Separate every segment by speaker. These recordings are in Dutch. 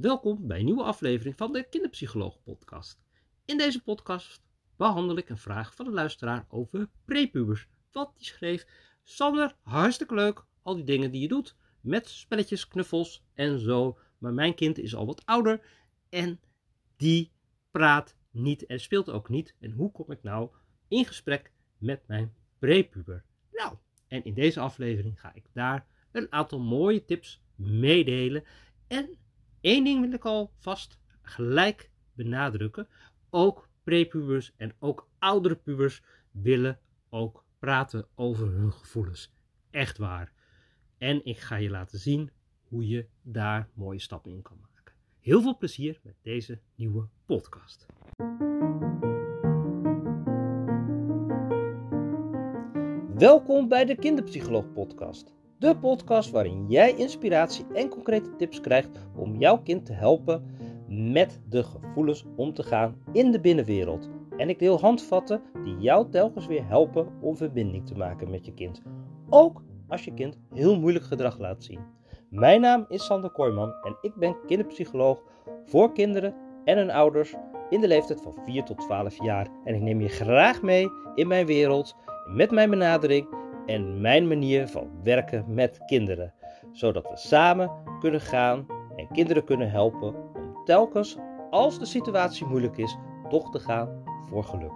Speaker 1: Welkom bij een nieuwe aflevering van de Kinderpsycholoog podcast. In deze podcast behandel ik een vraag van een luisteraar over prepubers. Wat die schreef, Sander, hartstikke leuk, al die dingen die je doet, met spelletjes, knuffels en zo. Maar mijn kind is al wat ouder en die praat niet en speelt ook niet. En hoe kom ik nou in gesprek met mijn prepuber? Nou, en in deze aflevering ga ik daar een aantal mooie tips meedelen. En één ding wil ik al vast gelijk benadrukken. Ook prepubers en ook oudere pubers willen ook praten over hun gevoelens. Echt waar. En ik ga je laten zien hoe je daar mooie stappen in kan maken. Heel veel plezier met deze nieuwe podcast. Welkom bij de Kinderpsycholoog Podcast. De podcast waarin jij inspiratie en concrete tips krijgt om jouw kind te helpen met de gevoelens om te gaan in de binnenwereld. En ik deel handvatten die jou telkens weer helpen om verbinding te maken met je kind. Ook als je kind heel moeilijk gedrag laat zien. Mijn naam is Sander Kooijman en ik ben kinderpsycholoog voor kinderen en hun ouders in de leeftijd van 4 tot 12 jaar. En ik neem je graag mee in mijn wereld, met mijn benadering en mijn manier van werken met kinderen. Zodat we samen kunnen gaan en kinderen kunnen helpen om telkens, als de situatie moeilijk is, toch te gaan voor geluk.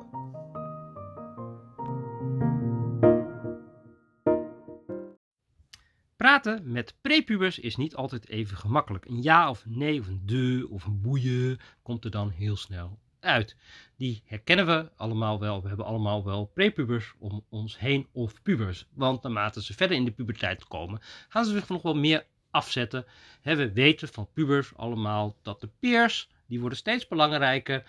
Speaker 1: Praten met prepubers is niet altijd even gemakkelijk. Een ja of nee of een de of een boeien komt er dan heel snel uit. Die herkennen we allemaal wel. We hebben allemaal wel prepubers om ons heen of pubers. Want naarmate ze verder in de puberteit komen, gaan ze zich nog wel meer afzetten. we weten van pubers allemaal dat de peers, die worden steeds belangrijker.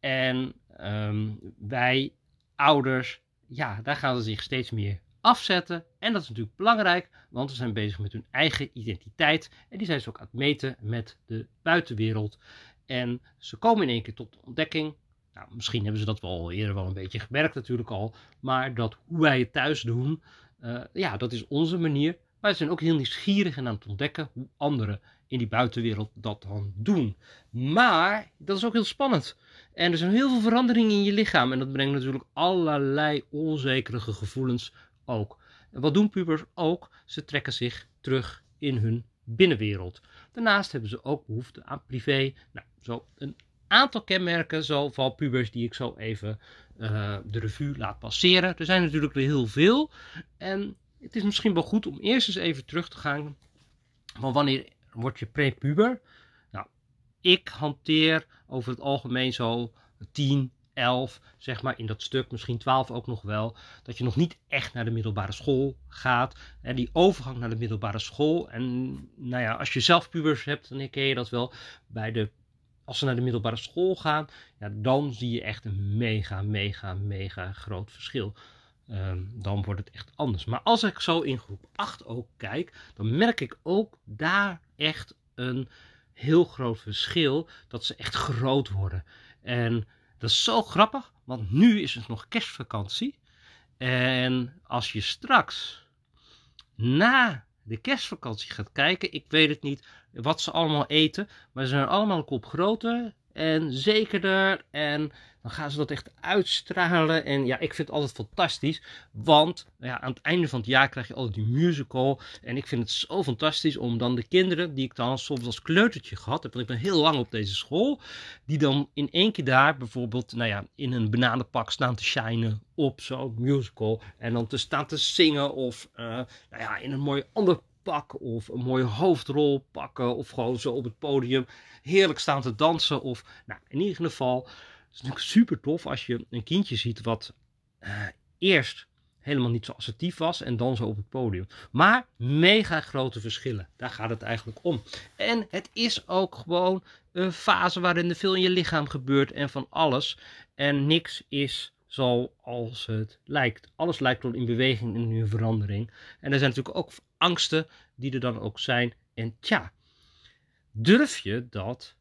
Speaker 1: En ehm, wij ouders, ja, daar gaan ze zich steeds meer afzetten. En dat is natuurlijk belangrijk, want ze zijn bezig met hun eigen identiteit. En die zijn ze ook aan het meten met de buitenwereld. En ze komen in één keer tot de ontdekking. Nou, misschien hebben ze dat wel eerder wel een beetje gemerkt natuurlijk al. Maar dat hoe wij het thuis doen, uh, ja, dat is onze manier. Maar ze zijn ook heel nieuwsgierig en aan het ontdekken hoe anderen in die buitenwereld dat dan doen. Maar dat is ook heel spannend. En er zijn heel veel veranderingen in je lichaam. En dat brengt natuurlijk allerlei onzekere gevoelens ook. En wat doen pubers ook? Ze trekken zich terug in hun binnenwereld. Daarnaast hebben ze ook behoefte aan privé. Nou, zo een aantal kenmerken zo van pubers die ik zo even uh, de revue laat passeren. Er zijn natuurlijk er heel veel. En het is misschien wel goed om eerst eens even terug te gaan van wanneer word je prepuber. Nou, ik hanteer over het algemeen zo 10, 11, zeg maar in dat stuk, misschien 12 ook nog wel, dat je nog niet echt naar de middelbare school gaat. En die overgang naar de middelbare school. En nou ja, als je zelf pubers hebt, dan ken je dat wel. Bij de, als ze naar de middelbare school gaan, ja, dan zie je echt een mega, mega, mega groot verschil. Ehm, dan wordt het echt anders. Maar als ik zo in groep 8 ook kijk, dan merk ik ook daar echt een heel groot verschil. Dat ze echt groot worden. En dat is zo grappig, want nu is het nog kerstvakantie. En als je straks na de kerstvakantie gaat kijken, ik weet het niet wat ze allemaal eten, maar ze zijn allemaal een kop groter en zekerder en dan gaan ze dat echt uitstralen. En ja, ik vind het altijd fantastisch. Want ja, aan het einde van het jaar krijg je altijd die musical. En ik vind het zo fantastisch om dan de kinderen, die ik dan soms als kleutertje gehad heb. Want ik ben heel lang op deze school. Die dan in één keer daar bijvoorbeeld, nou ja, in een bananenpak staan te shinen op zo'n musical. En dan te staan te zingen of, uh, nou ja, in een mooi ander pak of een mooie hoofdrol pakken of gewoon zo op het podium heerlijk staan te dansen of nou in ieder geval is natuurlijk super tof als je een kindje ziet wat uh, eerst helemaal niet zo assertief was en dan zo op het podium. Maar mega grote verschillen. Daar gaat het eigenlijk om. En het is ook gewoon een fase waarin er veel in je lichaam gebeurt en van alles. En niks is zoals het lijkt. Alles lijkt wel in beweging en in verandering. En er zijn natuurlijk ook angsten die er dan ook zijn. En tja, durf je dat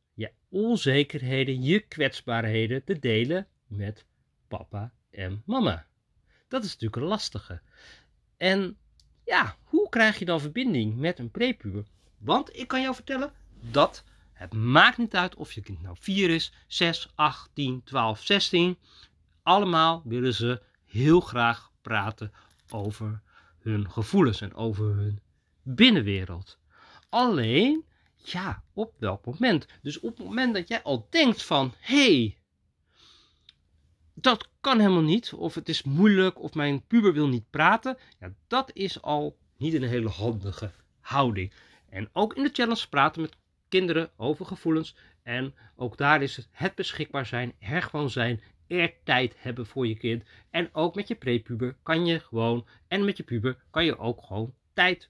Speaker 1: onzekerheden, je kwetsbaarheden te delen met papa en mama. Dat is natuurlijk een lastige. En ja, hoe krijg je dan verbinding met een prepuber? Want ik kan jou vertellen, dat Het maakt niet uit of je kind nou 4 is, 6, 8, 10, 12, 16. Allemaal willen ze heel graag praten over hun gevoelens en over hun binnenwereld. Alleen, ja, op welk moment? Dus op het moment dat jij al denkt van, hey, dat kan helemaal niet, of het is moeilijk, of mijn puber wil niet praten, ja, dat is al niet een hele handige houding. En ook in de challenge praten met kinderen over gevoelens. En ook daar is het, het beschikbaar zijn, er gewoon zijn, tijd hebben voor je kind. En ook met je prepuber kan je gewoon, en met je puber kan je ook gewoon tijd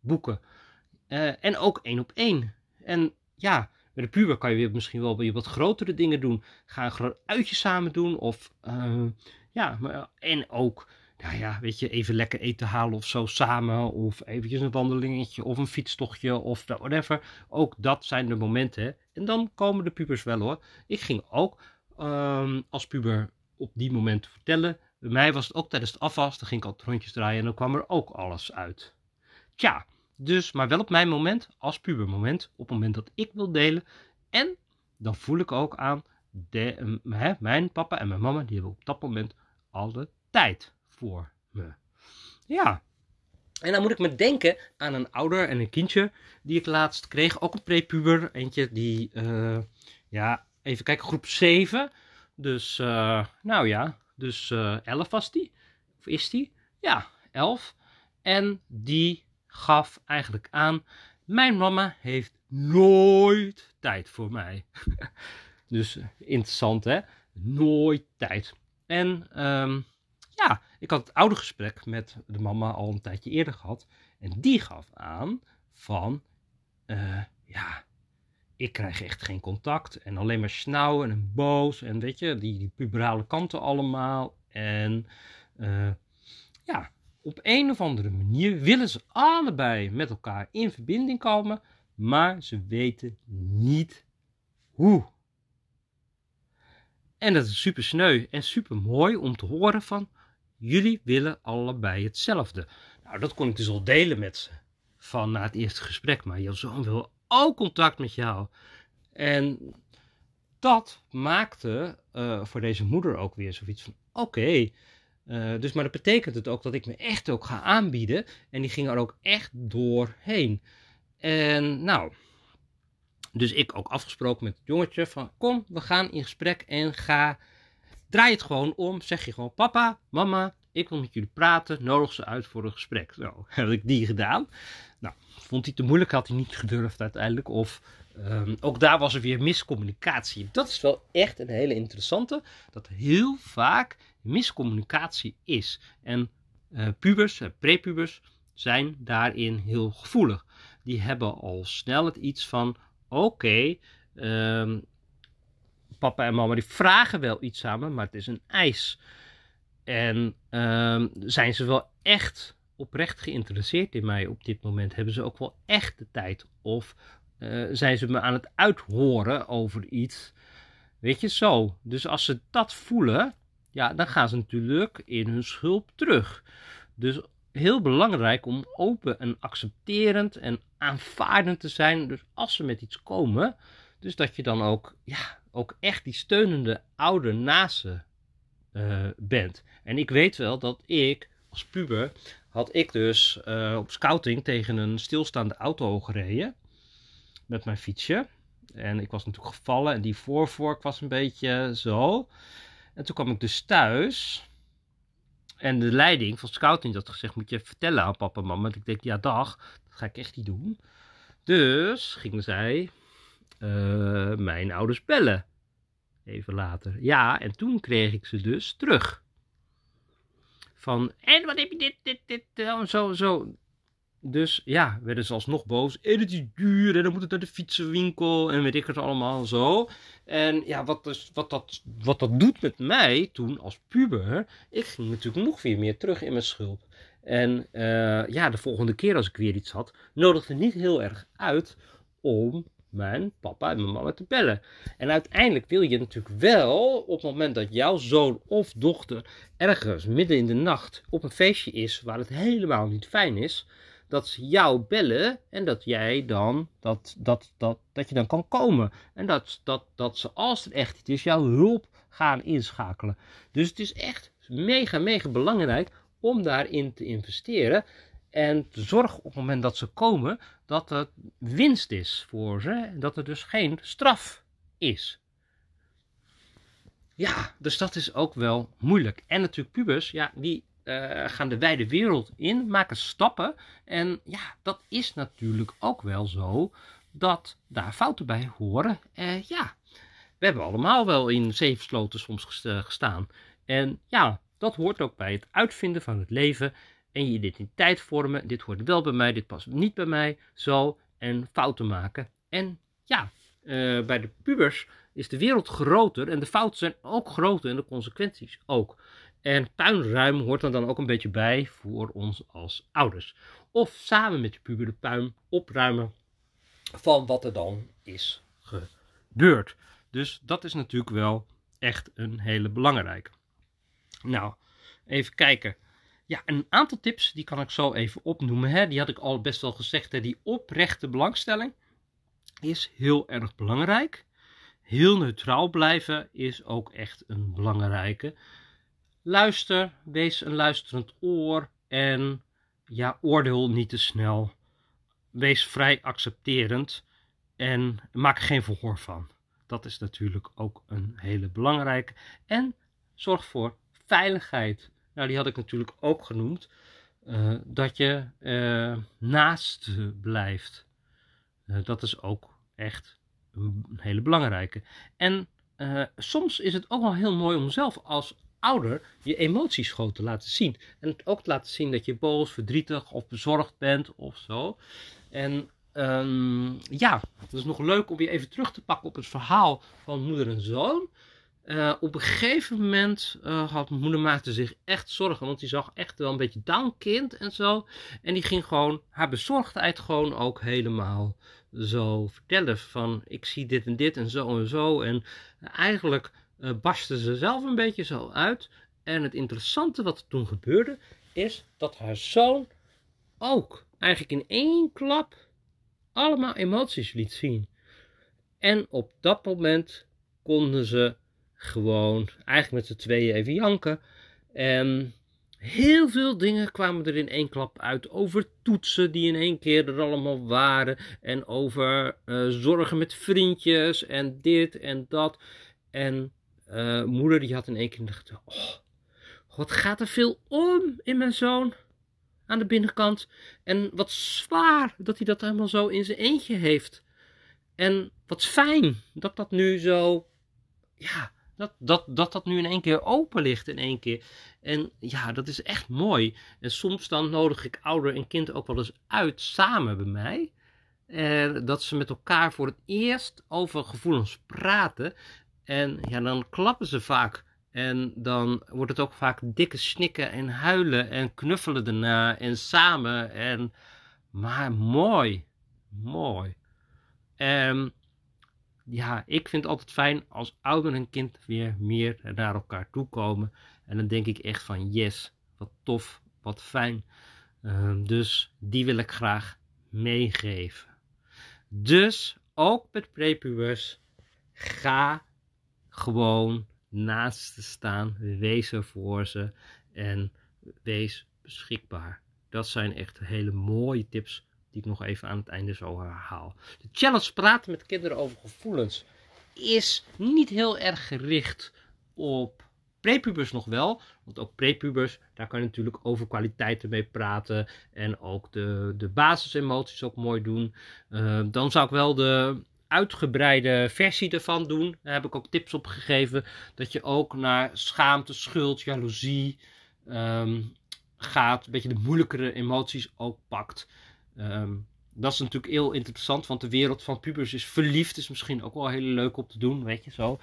Speaker 1: boeken. Uh, en ook één op één. En ja, met de puber kan je weer misschien wel wat grotere dingen doen. Ga een groot uitje samen doen. Of uh, ja, en ook nou ja, weet je, even lekker eten halen of zo samen. Of eventjes een wandelingetje of een fietstochtje of whatever. Ook dat zijn de momenten. En dan komen de pubers wel hoor. Ik ging ook um, als puber op die momenten vertellen. Bij mij was het ook tijdens het afwas. Dan ging ik altijd rondjes draaien en dan kwam er ook alles uit. Tja, dus, maar wel op mijn moment, als pubermoment. Op het moment dat ik wil delen. En dan voel ik ook aan, mijn papa en mijn mama, die hebben op dat moment alle tijd voor me. Ja. En dan moet ik me denken aan een ouder en een kindje die ik laatst kreeg. Ook een prepuber. Eentje die, uh, ja, even kijken, groep 7. Dus, uh, nou ja, dus uh, eh, 11 was die. Of is die? Ja, 11. En die gaf eigenlijk aan, mijn mama heeft nooit tijd voor mij. dus interessant hè, nooit tijd. En um, ja, ik had het oude gesprek met de mama al een tijdje eerder gehad. En die gaf aan van, ja, ik krijg echt geen contact. En alleen maar snauwen en boos. En weet je, die, die puberale kanten allemaal. En uh, ja, op een of andere manier willen ze allebei met elkaar in verbinding komen. Maar ze weten niet hoe. En dat is super sneu en super mooi om te horen van jullie willen allebei hetzelfde. Nou, dat kon ik dus al delen met ze van na het eerste gesprek. Maar jouw zoon wil ook contact met jou. En dat maakte uh, voor deze moeder ook weer zoiets van: oké. Uh, dus, maar dat betekent het ook dat ik me echt ook ga aanbieden. En die ging er ook echt doorheen. En nou, dus ik ook afgesproken met het jongetje van kom, we gaan in gesprek en ga Draai het gewoon om, zeg je gewoon papa, mama, ik wil met jullie praten, nodig ze uit voor een gesprek. Zo, heb ik die gedaan. Nou, vond hij te moeilijk, had hij niet gedurfd uiteindelijk. Of um, ook daar was er weer miscommunicatie. Dat is wel echt een hele interessante, dat heel vaak miscommunicatie is. En uh, pubers, uh, prepubers, zijn daarin heel gevoelig. Die hebben al snel het iets van, oké, um, papa en mama die vragen wel iets samen, maar het is een eis. En uh, zijn ze wel echt oprecht geïnteresseerd in mij op dit moment? Hebben ze ook wel echt de tijd? Of uh, zijn ze me aan het uithoren over iets? Weet je zo. Dus als ze dat voelen, ja, dan gaan ze natuurlijk in hun schulp terug. Dus heel belangrijk om open en accepterend en aanvaardend te zijn. Dus als ze met iets komen, dus dat je dan ook, ja, ook echt die steunende ouder naast ze uh, bent. En ik weet wel dat ik als puber had ik dus uh, op scouting tegen een stilstaande auto gereden met mijn fietsje. En ik was natuurlijk gevallen en die voorvork was een beetje zo. En toen kwam ik dus thuis. En de leiding van scouting had gezegd, moet je vertellen aan papa en mama. En ik denk, ja dag, dat ga ik echt niet doen. Dus gingen zij uh, mijn ouders bellen. Even later. Ja, en toen kreeg ik ze dus terug. Van, en wat heb je dit, dit, dit, uh, zo, zo. Dus ja, werden ze alsnog boos. En het is duur en dan moet het naar de fietsenwinkel en weet ik het allemaal zo. En ja, wat, dus, wat, dat, wat dat doet met mij toen als puber, ik ging natuurlijk nog weer meer terug in mijn schulp. En uh, ja, de volgende keer als ik weer iets had, nodigde niet heel erg uit om mijn papa en mijn mama te bellen. En uiteindelijk wil je natuurlijk wel, op het moment dat jouw zoon of dochter ergens midden in de nacht op een feestje is waar het helemaal niet fijn is, dat ze jou bellen en dat jij dan, dat, dat, dat, dat je dan kan komen. En dat, dat, dat ze, als het echt iets is, jouw hulp gaan inschakelen. Dus het is echt mega, mega belangrijk om daarin te investeren. En te zorgen op het moment dat ze komen, dat het winst is voor ze. Dat er dus geen straf is. Ja, dus dat is ook wel moeilijk. En natuurlijk pubers, ja, die uh, gaan de wijde wereld in, maken stappen. En ja, dat is natuurlijk ook wel zo dat daar fouten bij horen. Uh, ja, we hebben allemaal wel in zeven sloten soms gestaan. En ja, dat hoort ook bij het uitvinden van het leven en je identiteit vormen. Dit hoort wel bij mij, dit past niet bij mij. Zo en fouten maken. En ja, uh, bij de pubers is de wereld groter en de fouten zijn ook groter en de consequenties ook. En tuinruim hoort er dan ook een beetje bij voor ons als ouders. Of samen met de puber de puin opruimen van wat er dan is gebeurd. Dus dat is natuurlijk wel echt een hele belangrijke. Nou, even kijken. Ja, een aantal tips die kan ik zo even opnoemen. Hè. Die had ik al best wel gezegd. Hè. Die oprechte belangstelling is heel erg belangrijk. Heel neutraal blijven is ook echt een belangrijke. Luister, wees een luisterend oor en ja, oordeel niet te snel. Wees vrij accepterend en maak geen verhoor van. Dat is natuurlijk ook een hele belangrijke. En zorg voor veiligheid. Nou, die had ik natuurlijk ook genoemd. Uh, dat je uh, naast blijft. Uh, dat is ook echt een hele belangrijke. En soms is het ook wel heel mooi om zelf als ouder je emoties gewoon te laten zien. En ook te laten zien dat je boos, verdrietig of bezorgd bent of zo. En um, ja, het is nog leuk om weer even terug te pakken op het verhaal van moeder en zoon. Uh, op een gegeven moment uh, had moeder maakte zich echt zorgen, want die zag echt wel een beetje down kind en zo. En die ging gewoon haar bezorgdheid gewoon ook helemaal zo vertellen van ik zie dit en dit en zo en zo. En eigenlijk uh, barstte ze zelf een beetje zo uit. En het interessante wat er toen gebeurde, is dat haar zoon ook eigenlijk in één klap allemaal emoties liet zien. En op dat moment konden ze gewoon eigenlijk met z'n tweeën even janken. En heel veel dingen kwamen er in één klap uit. Over toetsen die in één keer er allemaal waren. En over uh, zorgen met vriendjes en dit en dat. En uh, moeder die had in één keer gedacht, oh, wat gaat er veel om in mijn zoon aan de binnenkant. En wat zwaar dat hij dat helemaal zo in zijn eentje heeft. En wat fijn dat dat nu zo, ja, dat dat, dat dat nu in één keer open ligt in één keer. En ja, dat is echt mooi. En soms dan nodig ik ouder en kind ook wel eens uit samen bij mij. En dat ze met elkaar voor het eerst over gevoelens praten. En ja, dan klappen ze vaak. En dan wordt het ook vaak dikke snikken en huilen en knuffelen daarna en samen. En, maar mooi, mooi. En ja, ik vind het altijd fijn als ouder en kind weer meer naar elkaar toe komen. En dan denk ik echt van yes, wat tof, wat fijn. Uh, dus die wil ik graag meegeven. Dus ook met prepubers, ga gewoon naast te staan. Wees er voor ze en wees beschikbaar. Dat zijn echt hele mooie tips die ik nog even aan het einde zo herhaal. De challenge praten met kinderen over gevoelens is niet heel erg gericht op prepubers nog wel. Want ook prepubers, daar kan je natuurlijk over kwaliteiten mee praten. En ook de, de basisemoties ook mooi doen. Uh, dan zou ik wel de uitgebreide versie ervan doen. Daar heb ik ook tips op gegeven. Dat je ook naar schaamte, schuld, jaloezie um, gaat. Een beetje de moeilijkere emoties ook pakt. Um, dat is natuurlijk heel interessant, want de wereld van pubers is verliefd. Is misschien ook wel heel leuk om te doen, weet je zo.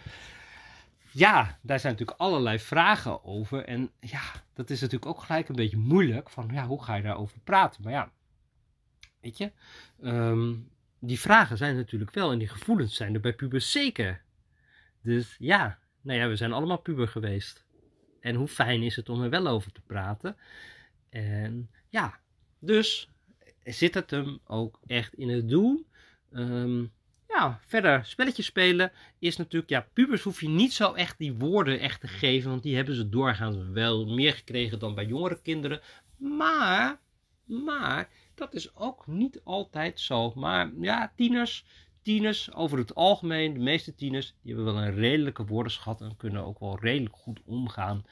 Speaker 1: Ja, daar zijn natuurlijk allerlei vragen over. En ja, dat is natuurlijk ook gelijk een beetje moeilijk. Van ja, hoe ga je daarover praten? Maar ja, weet je, um, die vragen zijn natuurlijk wel en die gevoelens zijn er bij pubers zeker. Dus ja, nou ja, we zijn allemaal puber geweest. En hoe fijn is het om er wel over te praten. En ja, dus zit het hem ook echt in het doen. Ehm, ja, verder spelletjes spelen is natuurlijk, ja, pubers hoef je niet zo echt die woorden echt te geven, want die hebben ze doorgaans wel meer gekregen dan bij jongere kinderen. Maar, maar, dat is ook niet altijd zo. Maar ja, tieners, tieners over het algemeen, de meeste tieners, die hebben wel een redelijke woordenschat en kunnen ook wel redelijk goed omgaan.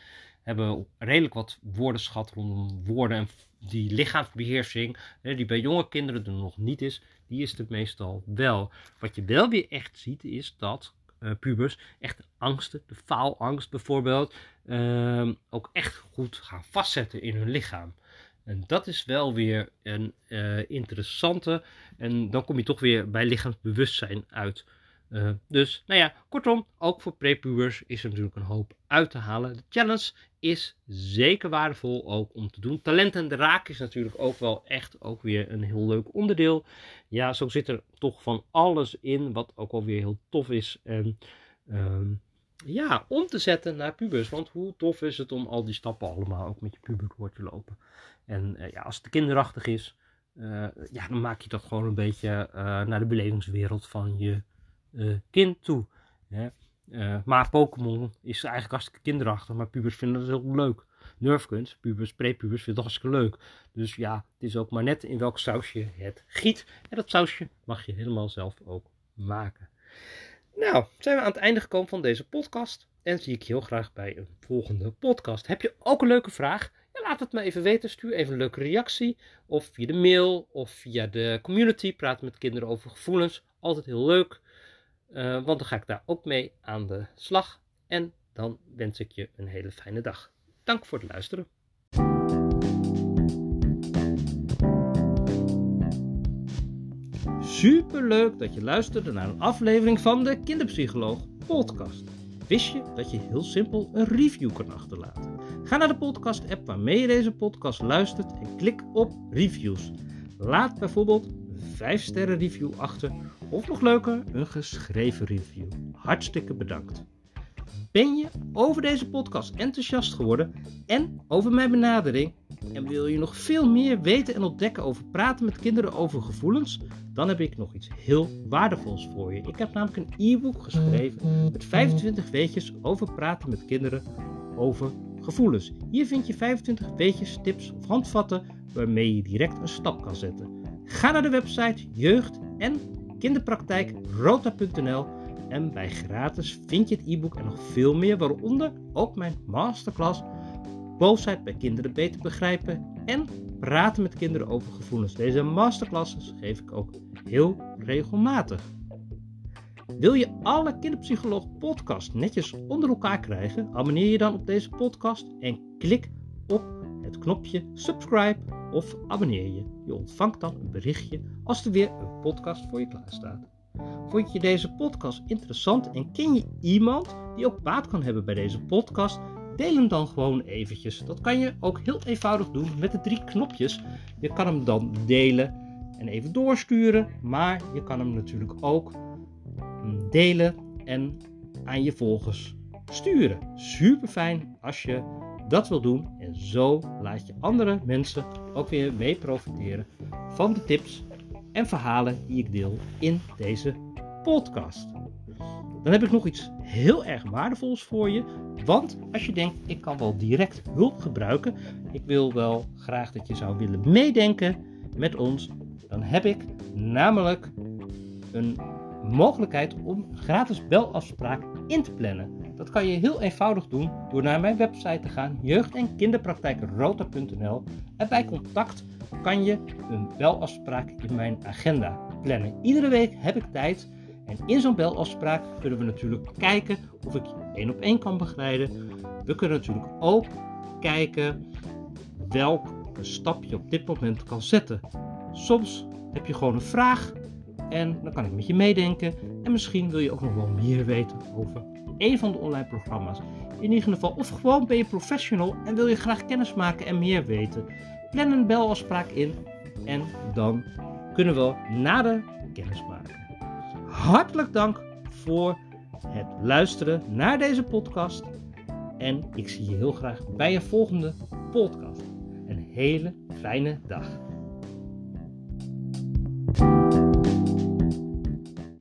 Speaker 1: Hebben redelijk wat woordenschat rondom woorden en die lichaamsbeheersing, die bij jonge kinderen er nog niet is, die is er meestal wel. Wat je wel weer echt ziet, is dat uh, pubers echt angsten, de faalangst bijvoorbeeld, uh, ook echt goed gaan vastzetten in hun lichaam. En dat is wel weer een uh, interessante. En dan kom je toch weer bij lichaamsbewustzijn uit. Uh, dus, nou ja, kortom, ook voor prepubers is er natuurlijk een hoop uit te halen. De challenge is zeker waardevol ook om te doen. Talent en raak is natuurlijk ook wel echt ook weer een heel leuk onderdeel. Ja, zo zit er toch van alles in, wat ook alweer heel tof is. En um, ja, om te zetten naar pubers. Want hoe tof is het om al die stappen allemaal ook met je puber door te lopen. En uh, ja, als het kinderachtig is, uh, ja, dan maak je dat gewoon een beetje naar de belevingswereld van je kind toe. Hè? maar Pokémon is eigenlijk hartstikke kinderachtig, maar pubers vinden dat heel leuk. Nerfguns, pubers, prepubers vinden dat hartstikke leuk. Dus ja, het is ook maar net in welk sausje het giet. En dat sausje mag je helemaal zelf ook maken. Nou, zijn we aan het einde gekomen van deze podcast. En zie ik je heel graag bij een volgende podcast. Heb je ook een leuke vraag? Ja, laat het me even weten. Stuur even een leuke reactie. Of via de mail of via de community. Praten met kinderen over gevoelens. Altijd heel leuk. Uh, want dan ga ik daar ook mee aan de slag. En dan wens ik je een hele fijne dag. Dank voor het luisteren. Super leuk dat je luisterde naar een aflevering van de Kinderpsycholoog podcast. Wist je dat je heel simpel een review kan achterlaten? Ga naar de podcast app waarmee je deze podcast luistert en klik op reviews. Laat bijvoorbeeld 5 sterren review achter of nog leuker een geschreven review. Hartstikke bedankt. Ben je over deze podcast enthousiast geworden en over mijn benadering? En wil je nog veel meer weten en ontdekken over praten met kinderen over gevoelens? Dan heb ik nog iets heel waardevols voor je. Ik heb namelijk een e-book geschreven met 25 weetjes over praten met kinderen over gevoelens. Hier vind je 25 weetjes, tips of handvatten waarmee je direct een stap kan zetten. Ga naar de website jeugd- en kinderpraktijkrota.nl en bij gratis vind je het e-book en nog veel meer, waaronder ook mijn masterclass Boosheid bij kinderen beter begrijpen en praten met kinderen over gevoelens. Deze masterclasses geef ik ook heel regelmatig. Wil je alle Kinderpsycholoog podcast netjes onder elkaar krijgen? Abonneer je dan op deze podcast en klik op het knopje subscribe of abonneer je. Je ontvangt dan een berichtje als er weer een podcast voor je klaar staat. Vond je deze podcast interessant en ken je iemand die ook baat kan hebben bij deze podcast? Deel hem dan gewoon eventjes. Dat kan je ook heel eenvoudig doen met de drie knopjes. Je kan hem dan delen en even doorsturen, maar je kan hem natuurlijk ook delen en aan je volgers sturen. Super fijn als je dat wil doen zo laat je andere mensen ook weer mee profiteren van de tips en verhalen die ik deel in deze podcast. Dan heb ik nog iets heel erg waardevols voor je. Want als je denkt, ik kan wel direct hulp gebruiken. Ik wil wel graag dat je zou willen meedenken met ons. Dan heb ik namelijk een mogelijkheid om gratis belafspraak in te plannen. Dat kan je heel eenvoudig doen door naar mijn website te gaan, jeugd- en kinderpraktijkrota.nl. En bij contact kan je een belafspraak in mijn agenda plannen. Iedere week heb ik tijd en in zo'n belafspraak kunnen we natuurlijk kijken of ik je één op één kan begeleiden. We kunnen natuurlijk ook kijken welke stap je op dit moment kan zetten. Soms heb je gewoon een vraag en dan kan ik met je meedenken. En misschien wil je ook nog wel meer weten over een van de online programma's. In ieder geval, of gewoon ben je professional en wil je graag kennis maken en meer weten. Plan een belafspraak in en dan kunnen we nader kennis maken. Hartelijk dank voor het luisteren naar deze podcast. En ik zie je heel graag bij een volgende podcast. Een hele fijne dag.